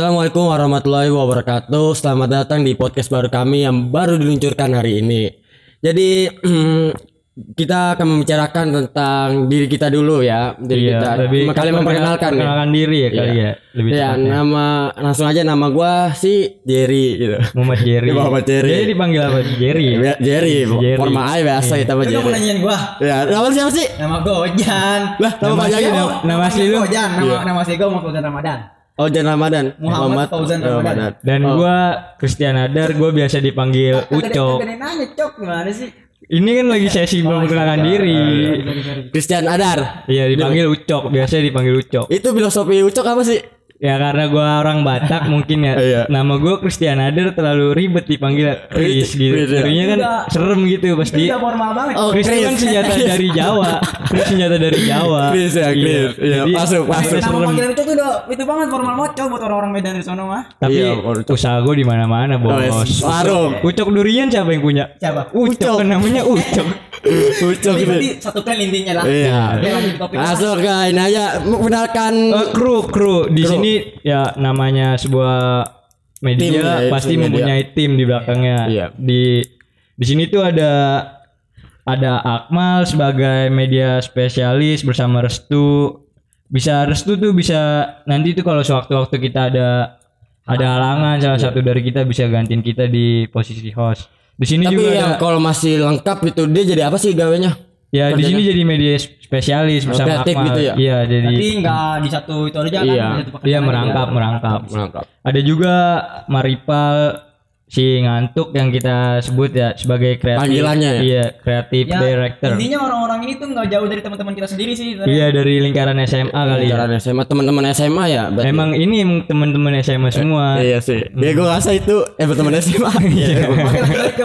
Assalamualaikum warahmatullahi wabarakatuh. Selamat datang di podcast baru kami yang baru diluncurkan hari ini. Jadi kita akan membicarakan tentang diri kita dulu ya. Diri kita. lebih kalian memperkenalkan ya. perkenalkan diri ya kali Iya. ya. Lebih Ya, tepatnya. nama langsung aja nama gua si Jerry gitu. Muhammad Jerry. Muhammad Jerry. Jadi dipanggil apa? Jerry. Ya, Jerry, Jerry. formal aja biasa kita Lu mau Jerry. nanyain gua Ya, nama lu siapa sih? Nama gua Ojan Lah, nama Nama panjangnya? nama, nama asli lu. Ojan Nama, Iya. nama asli gua Muhammad Ramadan Oh, Jan Ramadan. Muhammad Fauzan Ramadan. Dan Oh. gua Christian Adar, gua biasa dipanggil Ucok. Gak ada yang nanya Cok Gimana sih Ini kan lagi sesi memperkenalkan diri. Christian Adar. Iya dipanggil Ucok, biasa dipanggil Ucok. Itu filosofi Ucok apa sih? Ya karena gua orang Batak mungkin ya. Iya. Nama gua Christian Adar terlalu ribet dipanggil Chris gitu. Chris, ya. Chris-nya kan Udah. serem gitu pasti. Udah formal banget Oh, Chris itu kan Chris. senjata dari Jawa. Chris senjata dari Jawa. Chris ya, Chris. Iya, Jadi, masuk, masuk. Nama serem. panggilan itu tuh udah Itu banget formal moco Buat orang-orang Medan di sono mah Tapi Iya, Ucok. usaha gue di mana-mana bos. Oh, yes. Warung. Ucok durian siapa yang punya? Siapa? Ucok, kan namanya Ucok. Ucok Ini gitu. satu plan intinya lah Iya. Masuk ini aja mengenalkan Eh, kru, kru di Kru. sini ya namanya sebuah media Tim ya, pasti media. mempunyai tim di belakangnya. Iya. Di di sini tuh ada ada Akmal sebagai media spesialis bersama Restu. Bisa Restu tuh bisa nanti tuh kalau sewaktu-waktu kita ada ada halangan salah Iya. satu dari kita bisa gantiin kita di posisi host. Di sini Tapi juga yang ada kalau masih lengkap itu dia jadi apa sih gawenya? Ya di sini jadi media spesialis bersama kreatif Akmal. gitu ya? Iya jadi Tapi nggak di satu itu aja kan Iya. di satu pekerjaan iya aja. merangkap merangkap. Menangkap. Ada juga Maripal si ngantuk yang kita sebut ya sebagai kreatif. Panggilannya ya? Iya kreatif Ya, director. Intinya orang-orang ini tuh nggak jauh dari teman-teman kita sendiri sih Iya dari lingkaran SMA kali ya. Jalan SMA teman-teman SMA ya. berarti? Emang ini teman-teman SMA semua. Iya sih. Ya gue rasa itu eh teman SMA. Iya. Ke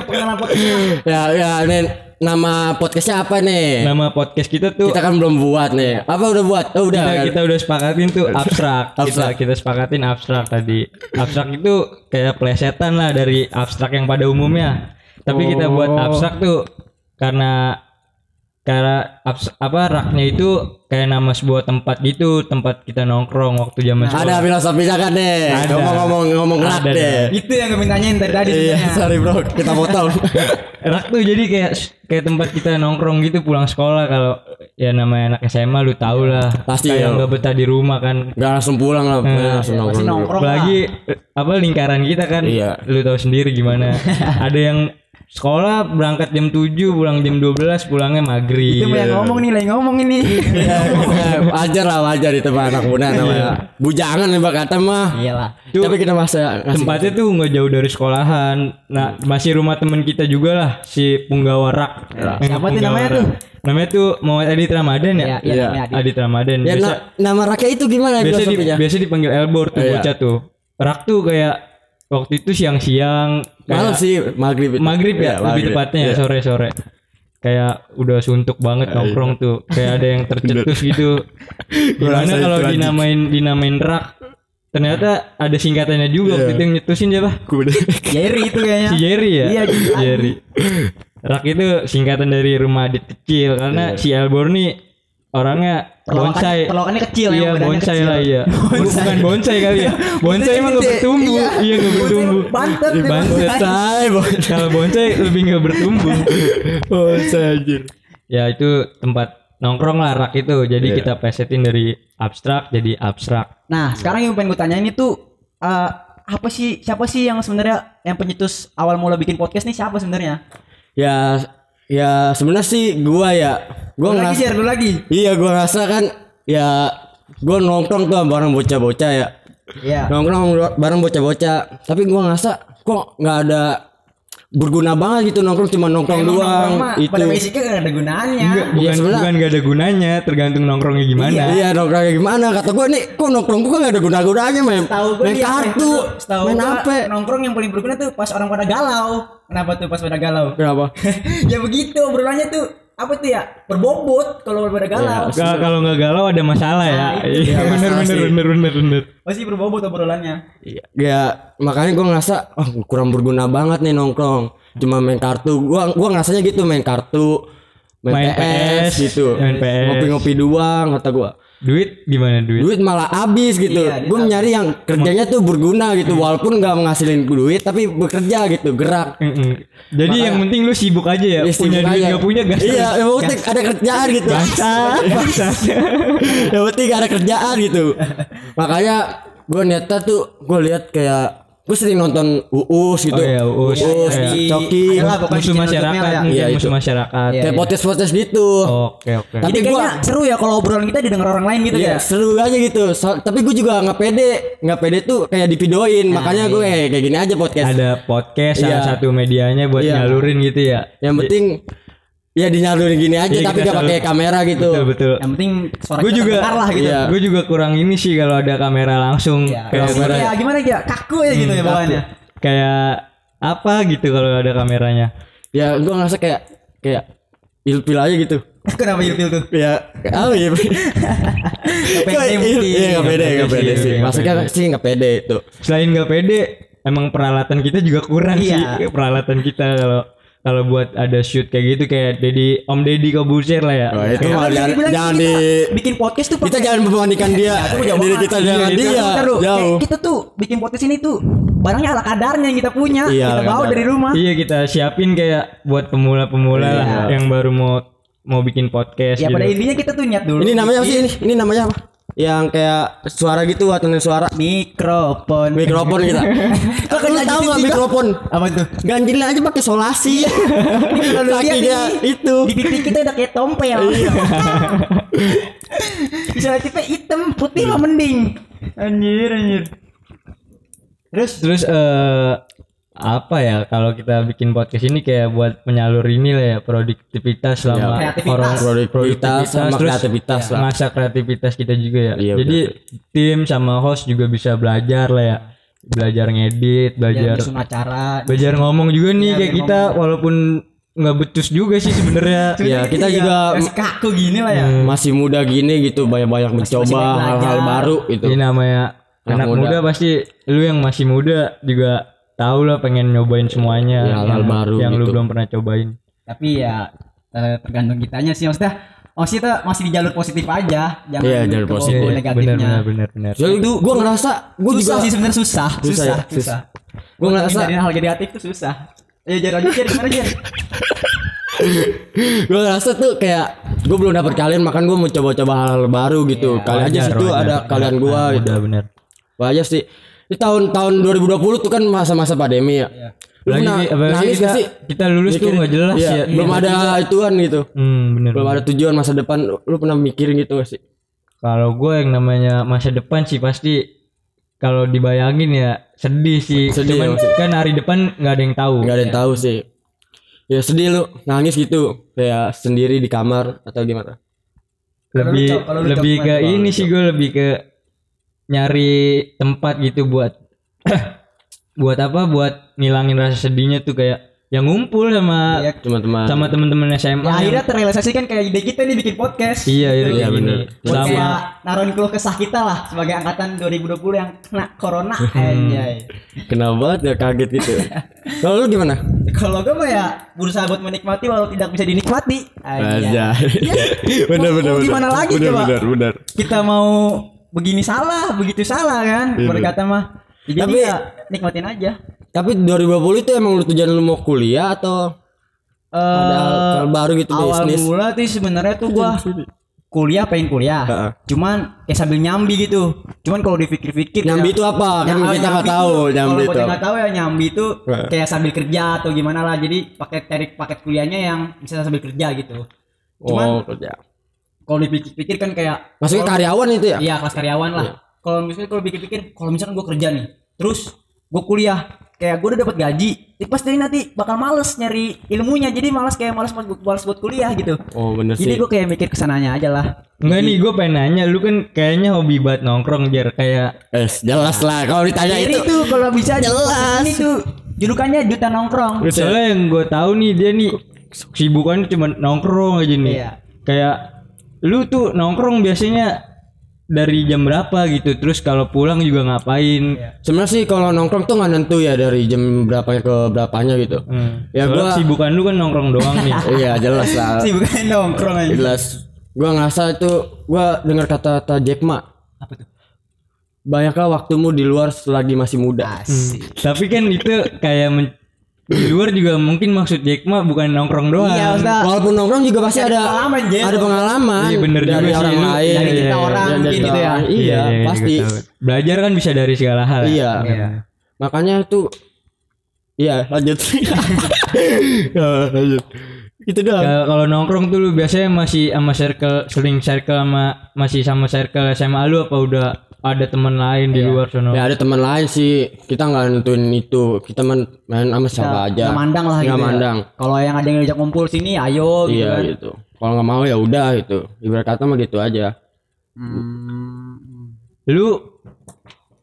ya ya nih nama podcastnya apa nih? Nama podcast kita tuh Kita kan belum buat nih. Apa udah buat? Oh udah. kita, kita udah sepakatin tuh abstrak. kita Abstrak. kita sepakatin abstrak tadi. Abstrak itu kayak plesetan lah dari abstrak yang pada umumnya. Tapi kita buat Oh. abstrak tuh karena karena apa raknya itu kayak nama sebuah tempat gitu, tempat kita nongkrong waktu zaman Ada sekolah. filosofinya kan deh. Ada. Ngomong-ngomong ngomong rak Ada, deh. Itu yang gue mintanyain dari tadi Iya, sebenarnya. sorry bro, kita potong. Rak tuh jadi kayak kayak tempat kita nongkrong gitu pulang sekolah kalau ya namanya anak SMA lu tau lah. Pasti kayak ya. nggak betah di rumah kan. Gak langsung pulang lah, langsung nongkrong. dulu. nongkrong. apalagi eh, apa lingkaran kita kan Iya. lu tahu sendiri gimana ada yang sekolah berangkat jam 7 pulang jam 12 pulangnya maghrib Itu yang ngomong nih, lagi ngomong ini. Eh, wajar lah wajar itu mah anak muda namanya. Bujangan nih kata mah. Iyalah. Tuh, Tapi kita masa tempatnya tuh nggak jauh dari sekolahan nah masih rumah temen kita juga lah si Punggawa Rak Yang Siapa tuh namanya tuh? namanya tuh Muhammad Adit Ramadan ya Iya, iya, Iya. namanya Adit. Adit Ramadan Ya biasa na- nama rakyat itu gimana biasa, di, biasa dipanggil Elbor tuh Iya. bocah tuh Rak tuh kayak waktu itu siang-siang Malam kayak sih maghrib. maghrib Iya, ya lebih maghrib. tepatnya ya Iya. sore sore kayak udah suntuk banget nongkrong tuh kayak ada yang tercetus gitu gimana kalau dinamain dinamain rak ternyata ada singkatannya juga waktu Iya. itu yang nyetusin siapa. Jerry itu kayaknya. si Jerry ya Iya, Jerry. Jerry rak itu singkatan dari rumah adit kecil karena si Elbor nih orangnya Perlawakan- bonsai perlawakannya kecil ya, iya badannya bonsai kecil. lah iya bukan bonsai kali ya bonsai emang nggak bertumbuh Iya. iya nggak bertumbuh Bantet. Say, bos. kalau bonsai lebih nggak bertumbuh Oh, anjir. ya itu tempat nongkrong lah rak itu jadi Iya. kita pesetin dari abstrak jadi abstrak Nah, sekarang yang pengen gue tanyain itu eh, apa sih siapa sih yang sebenarnya yang penyetus awal mula bikin podcast nih siapa sebenarnya? Ya ya sebenarnya sih gua ya gua lagi ngerasa share dulu lagi. Iya gua ngerasa kan ya gua nongkrong tuh bareng bocah-bocah ya. Iya. Nongkrong bareng bocah-bocah, tapi gua ngerasa kok nggak ada berguna banget gitu nongkrong cuma nongkrong Emang doang nongkrong itu. pada basicnya gak ada gunanya. Enggak, bukan sebenarnya- bukan gak ada gunanya tergantung nongkrongnya gimana Iya nongkrongnya gimana kata gua nih kok nongkrong gua nggak ada guna-gunanya main Tahu gue main kartu tahu main apa nongkrong yang paling berguna tuh pas orang pada galau. Kenapa tuh pas pada galau? kenapa ya begitu obrolannya tuh apa tuh ya berbobot kalau pada galau. Ga- kalau nggak galau ada masalah ya Nah, iya itu dia bener bener sih. bener bener bener Pasti berbobot obrolannya. Iya, ya makanya gue ngerasa oh, kurang berguna banget nih nongkrong. Cuma main kartu. Gua gua ngerasanya gitu main kartu, main, Main PS, PS, gitu. main PS. Ngopi-ngopi doang kata gua. duit gimana duit? Duit malah habis gitu. Iya, gue nyari yang kerjanya tuh berguna gitu. Walaupun nggak menghasilin duit tapi bekerja gitu. Gerak. Mm-mm. jadi yang penting lu sibuk aja ya? Ya, punya duit aja. gak punya gas iya yang penting ada kerjaan gitu. Bangsat bangsat yang penting ada kerjaan gitu. Makanya gue niatnya tuh gue lihat kayak gue sering nonton uus gitu Oh iya, Uus. Uus, Iya. Coki musuh masyarakat ya. mungkin Iya, musuh masyarakat Iya. kayak podcast podcast gitu oke oke Tapi Jadi gua- kayaknya seru ya kalau obrolan kita didengar orang lain gitu Iya ya. seru aja gitu So- tapi gue juga nggak pede nggak pede tuh kayak di videoin makanya gue kayak kayak gini aja podcast ada podcast salah Iya. satu medianya buat Iya. nyalurin gitu ya yang penting ya dinyalurin gini aja Iya, tapi gak pakai kamera gitu betul betul Yang penting suara gue kita juga lah gitu. Iya. gue juga kurang ini sih kalau ada kamera langsung Ya, kayak kalau ya gimana ya kaku ya gitu ya bawaannya. kayak apa gitu kalau ada kameranya ya gue ngerasa kayak kayak ilpil aja gitu Kenapa ilfil tuh? ya oh iya pede Kayak mungkin. iya nggak pede nggak pede pede sih maksudnya sih nggak pede itu selain nggak pede emang peralatan kita juga kurang Iya. sih peralatan kita kalau kalau buat ada shoot kayak gitu kayak Dedi Om Deddy Kobuser lah ya. Wah, itu bisa jangan, dibilang jangan di bikin podcast tuh kita jangan membandingkan dia. diri kita dengan Iya, dia. Kayak jauh. Kita tuh bikin podcast ini tuh barangnya ala kadarnya yang kita punya Iya, kita bawa dari rumah. Iya kita siapin kayak buat pemula-pemula lah Iya. yang baru mau mau bikin podcast ya gitu. pada intinya kita tuh niat dulu ini namanya apa sih ini? Ini namanya apa yang kayak suara gitu aturan suara. Mikrofon. Mikrofon kita Kok lu lanjutin tahu nggak mikrofon? Apa tuh ganjilin aja pakai solasi. Kakinya itu. Di pipi kita udah kayak tompel. Iya. bisa tipe hitam putih mah mending? Anjir anjir. Terus? Terus eh apa ya kalau kita bikin podcast ini kayak buat menyalur ini lah ya produktivitas selama Kreativitas. orang Produktivitas sama terus kreativitas lah. masa kreativitas kita juga ya. Iya, Jadi tim sama host juga bisa belajar lah ya. Belajar ngedit, belajar bikin acara belajar ngomong juga nih Iya, kayak kita walaupun nggak becus juga sih sebenarnya. ya kita juga Masih kaku gini lah ya masih muda gini gitu banyak-banyak mencoba hal-hal baru gitu Ini namanya Anak anak muda. muda. pasti lu yang masih muda juga tahu lah pengen nyobain semuanya Ya, hal-hal yang, baru yang lu gitu. belum pernah cobain. tapi ya eh, tergantung kitanya sih maksudnya oh kita masih di jalur positif aja jangan Iya, jalur ke positif. Iya, negatifnya benar benar benar benar. Jadi gue ngerasa gue susah juga sih sebenarnya susah Susah susah ya, susah, susah. Gua ngerasa- hindarin hal negatif tuh susah ya jangan lanjut Jer, gimana Jer? gue ngerasa tuh kayak gue belum dapat kalian makan gue mau coba-coba hal-hal baru gitu kali aja Wajar, situ ada kalian gue Nah, gitu udah benar. Wah aja sih di tahun-tahun 2020 tuh kan masa-masa pandemi ya. Lu Lagi pernah nangis kita, gak sih? kita lulus tuh Mikirin- nggak jelas Iya, ya. belum ada ituan gitu. Hmm, bener. belum ada tujuan masa depan. Lu pernah mikirin gitu gak sih? Kalau gue yang namanya masa depan sih pasti kalau dibayangin ya sedih sih. Sedih Cuman ya, kan hari depan nggak ada yang tahu. nggak ada yang tahu sih. Ya sedih lu nangis gitu. Kayak sendiri di kamar atau gimana? Lebih lebih ke ini sih gue lebih ke nyari tempat gitu buat buat apa buat ngilangin rasa sedihnya tuh kayak yang ngumpul sama Iya. teman-teman sama teman-teman SMA ya yang- akhirnya terrealisasikan kayak ide kita nih bikin podcast iya iya, Iya. Buat sama naruhin keluh kesah kita lah sebagai angkatan 2020 yang kena corona anjay. kenapa banget ya kaget gitu kalau lu gimana Kalau gue mah ya berusaha buat menikmati walau tidak bisa dinikmati. Anjay. aja Ya, bener gimana lagi bener, coba? bener bener Kita mau begini salah, begitu salah kan? Iya, Berkata mah. Jadi Tapi- ya nikmatin aja. tapi 2020 itu emang lu tujuan lu mau kuliah atau ada hal, hal baru gitu Eh, awal bisnis mula tuh sebenarnya tuh gua kuliah pengen kuliah. Heeh. Cuman kayak sambil nyambi gitu. Cuman kalau dipikir-pikir nyambi kayak- itu apa kan Ya, kita nggak nyambi tahu nyambi kalau itu apa. nggak tahu ya nyambi itu kayak sambil kerja atau gimana lah jadi paket cari paket kuliahnya yang bisa sambil kerja gitu cuman oh kerja kalau dipikir-pikir kan kayak maksudnya karyawan itu ya? Iya kelas karyawan lah. Kalau misalnya kalau pikir-pikir kalau misalkan gue kerja nih terus gue kuliah kayak gue udah dapat gaji ya pasti nanti bakal males nyari ilmunya jadi malas kayak malas buat malas buat kuliah gitu. Oh bener jadi sih. gue kayak mikir ke sananya aja lah. Enggak nih gue pengen nanya lu kan kayaknya hobi banget nongkrong jar kayak eh jelas lah kalau ditanya itu. tuh kalau bisa jelas. ini tuh julukannya juta nongkrong. Soalnya yang gue tahu nih dia nih sibukannya cuma nongkrong aja nih. Iya. kayak lu tuh nongkrong biasanya dari jam berapa gitu? Terus kalau pulang juga ngapain? Sebenarnya sih kalau nongkrong tuh nggak nentu ya dari jam berapa ke berapanya gitu. Hmm. Ya, Soalnya gua- sibukan lu kan nongkrong doang nih. Iya jelas lah. Sih bukan nongkrong aja. Jelas. Gua ngerasa itu gua dengar kata-kata Jack Ma. Apa tuh? banyaklah waktumu di luar selagi masih muda. Asik. Tapi kan itu kayak men- di luar juga mungkin maksud Jack mah bukan nongkrong doang. Iya, walaupun nongkrong juga pasti Ada ada pengalaman, ada pengalaman Iya, bener dari juga sih, orang lu- lain dari kita Iya, orang mungkin kita gitu ya. orang. iya, juga pasti tahu. Belajar kan bisa dari segala hal. ya. iya makanya tuh iya lanjut Ya, lanjut itu doang Kalau kalau nongkrong tuh lu biasanya masih sama circle sering circle sama masih sama circle SMA lu apa udah ada teman lain di luar sono? ya ada teman lain sih kita nggak nentuin itu kita main main sama siapa aja Nggak mandang lah Nggak gitu. ya. mandang Kalau yang ada yang ngajak ngumpul sini, ayo gitu iya kan. gitu kalau nggak mau ya udah gitu ibarat kata mah gitu aja Hmm. Lu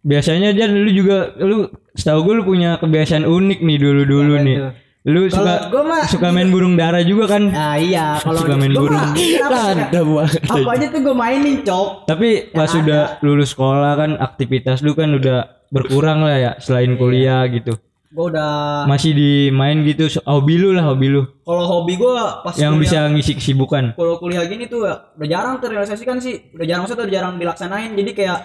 biasanya Jan lu juga lu setahu gue lu punya kebiasaan unik nih dulu-dulu nih. itu? Lu suka gua mah- suka main burung dara juga kan? Nah iya, kalau Suka main gua burung. mah, kenapa suka- ada banget apa aja tuh gue mainin cok. Tapi pas sudah lulus sekolah kan aktivitas lu kan udah berkurang lah ya selain kuliah gitu. Gue udah Masih di main gitu hobi lu lah hobi lu kalau hobi gue pas yang kuliah- bisa ngisi kesibukan. kalau kuliah gini tuh ya, udah jarang terrealisasikan sih udah jarang maksudnya udah jarang dilaksanain jadi kayak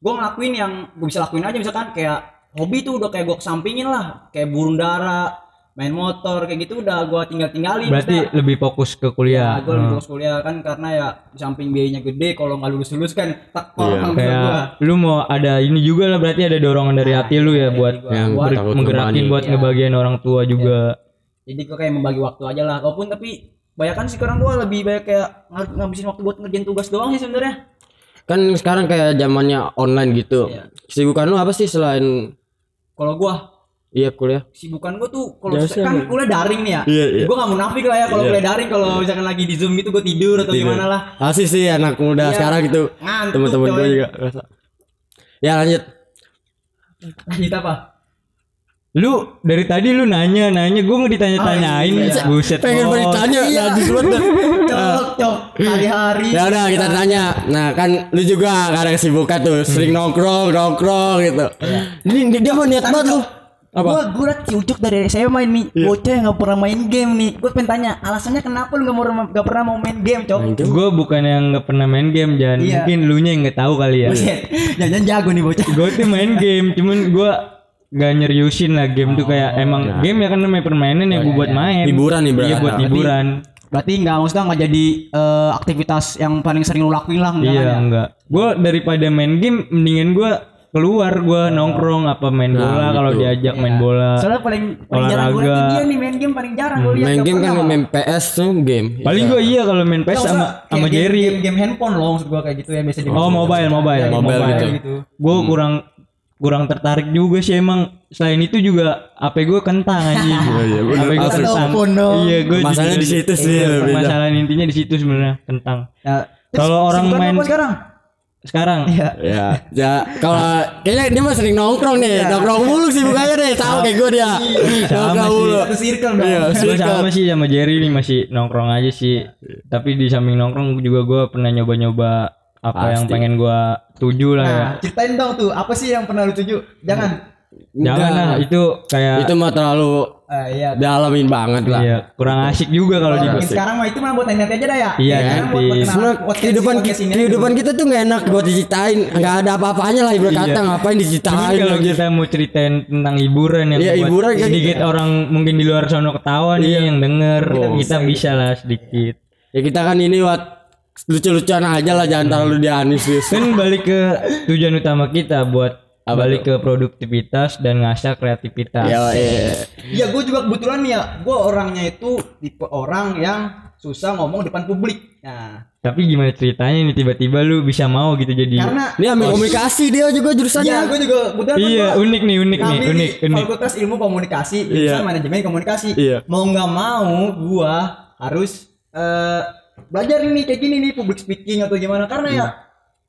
gue ngelakuin yang gue bisa lakuin aja misalkan kayak hobi tuh udah kayak gue kesampingin lah kayak burung dara main motor kayak gitu udah gue tinggal tinggalin Berarti lebih fokus ke kuliah. gue lebih fokus kuliah kan karena ya di samping biayanya gede kalau nggak lulus lulus kan tak Iya, kayak gua. lu mau ada ini juga lah berarti ada dorongan dari hati lu ya buat Yang ber- takut menggerakin buat Iya. ngebagian orang tua juga. jadi gue kayak membagi waktu aja lah walaupun tapi banyak kan sekarang gue lebih banyak kayak ng- ngabisin waktu buat ngerjain tugas doang sih sebenarnya kan sekarang kayak zamannya online gitu Iya. kesibukan lu apa sih selain kalau gue iya kuliah. Kesibukan gue tuh kalau kan kuliah daring nih ya. Iya, iya. gue gak munafik lah ya kalau Iya. kuliah daring. Kalau misalkan lagi di zoom gitu gue tidur atau gimana lah. Asli sih anak muda Iya. sekarang gitu Ngantuk, teman-teman gue juga ya lanjut. Lanjut apa? Lu dari tadi lu nanya nanya. Gue nggak ditanya-tanyain. Oh, iya. buset. pengen bos. bertanya Iya. banget cok cok. Hari-hari. Ya udah kita tanya. Nah kan lu juga gak ada kesibukan tuh sering nongkrong nongkrong gitu. Ini dia mah niat banget lu apa? Gue gue udah ciucuk dari SMA nih Iya. Bocah yang gak pernah main game nih Gue pengen tanya Alasannya kenapa lu gak, mau, gak pernah mau main game cok? Main game? Gue bukan yang nggak pernah main game dan Iya. mungkin lu nya yang nggak tahu kali ya. Buset Jangan jago nih bocah. Gue tuh main game cuman gue gak nyeriusin lah game tuh kayak emang game ya kan namanya permainan yang gue buat main. Hiburan nih, iya buat hiburan. Berarti gak maksudnya gak jadi eh, aktivitas yang paling sering lu lakuin lah enggak kan iya ya? enggak. Gue daripada main game mendingan gue keluar gue nongkrong apa main bola kalau gitu. diajak main bola. Soalnya paling, paling jarang gue dia nih main game paling jarang gue lihat main game kan main PS tuh game. Paling gue iya kalau main maksudnya sama sama Jerry. game, game handphone loh maksud gue kayak gitu ya biasa di oh mobile. mobile Mobile. Gitu. gue kurang kurang tertarik juga sih emang. Selain itu juga HP gue kentang anjing. Iya, bener. HP gue kentang. Iya gue Masalahnya di situ sih dah. masalah intinya di situ sebenarnya kentang. Ya, Kalau orang main- sekarang? Sekarang Iya. ya ya kalau kayaknya dia mah sering nongkrong nih nongkrong mulu sih bukannya deh tahu kayak gue dia nongkrong sih. mulu circle dong. Iya, Gue sama sih sama Jerry nih masih nongkrong aja sih. Tapi di samping nongkrong juga gue pernah nyoba-nyoba apa yang Pasti. pengen gue tuju lah ya. Nah, ceritain dong tuh apa sih yang pernah lu tuju? Jangan. Jangan lah itu kayak itu mah terlalu Eh, iya. dalamin banget lah iya, kurang asik juga kalau di sekarang mah itu mah buat nanti aja dah ya. Iya, nanti. buat Sebenarnya kehidupan kehidupan kita tuh nggak enak buat diceritain nggak ada apa-apanya lah ibarat kata Iya. ngapain Cuman diceritain kalau kita mau ceritain tentang hiburan yang Iya, buat hiburan kan sedikit orang mungkin di luar sono ketawa nih Iya. yang denger Oh. kita bisa lah sedikit. ya kita kan ini buat lucu-lucuan aja lah jangan terlalu dianis. Kan balik ke tujuan utama kita buat balik ke produktivitas dan ngasah kreativitas. ya iya. Iya, gue juga kebetulan nih ya, gue orangnya itu tipe orang yang susah ngomong depan publik. Nah, Tapi gimana ceritanya nih tiba-tiba lu bisa mau gitu jadi karena ini ambil komunikasi dia juga jurusannya Iya, gue juga kebetulan Iya, gua unik nih, unik nih, unik, di unik. Fakultas Ilmu Komunikasi, Iya. jurusan manajemen komunikasi. Iya. Mau nggak mau, gua harus eh, belajar ini kayak gini nih public speaking atau gimana karena ya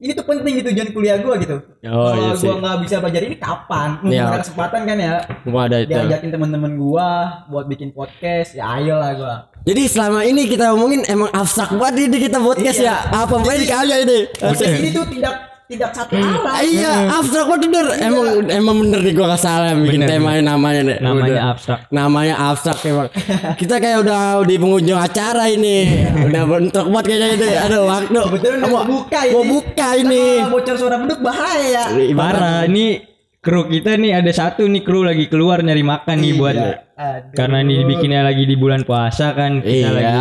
ini tuh penting di tujuan kuliah gua gitu. Oh, Kalau iya gua nggak bisa belajar ini kapan? Iya. ada kesempatan kan ya. Wah, ada itu Diajakin teman-teman gua buat bikin podcast, ya ayolah gua. jadi selama ini kita ngomongin emang abstrak banget ini kita podcast Iya. ya apa baik kali ini Podcast ini tuh tidak tidak satu arah. Iya, abstrak bener. Emang emang bener nih gua gak salah bikin Bener. temanya namanya nih. Namanya abstrak. Namanya abstrak emang. Kita kayak udah di pengunjung acara ini. Udah bentrok banget kayaknya itu. Aduh, waktu. Udah Mau- buka ini. Mau buka ini. Kalau bocor suara beduk bahaya. Ibarat- Parah, ini kru kita nih ada satu nih kru lagi keluar nyari makan nih buat Iya. Aduh. karena ini dibikinnya lagi di bulan puasa kan kita Iya. lagi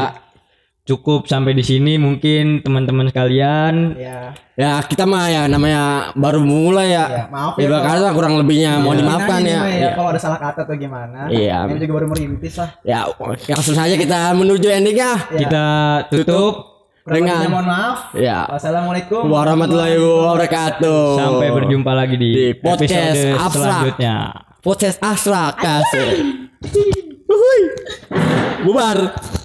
cukup sampai di sini mungkin teman-teman sekalian Ya. Ya kita mah ya namanya baru mulai ya. Ya, maaf ya, Ibarat kata kurang lebihnya mohon dimaafkan ya. mah Iya. Kalau ada salah kata atau gimana. Iya. Ini juga baru merintis lah. Ya langsung saja kita menuju endingnya. kita tutup Dengan- mohon maaf. Ya. Wassalamualaikum Warahmatullahi wabarakatuh. sampai berjumpa lagi di, Di podcast episode Abstrak. selanjutnya Podcast Asrak kasih. Bubar.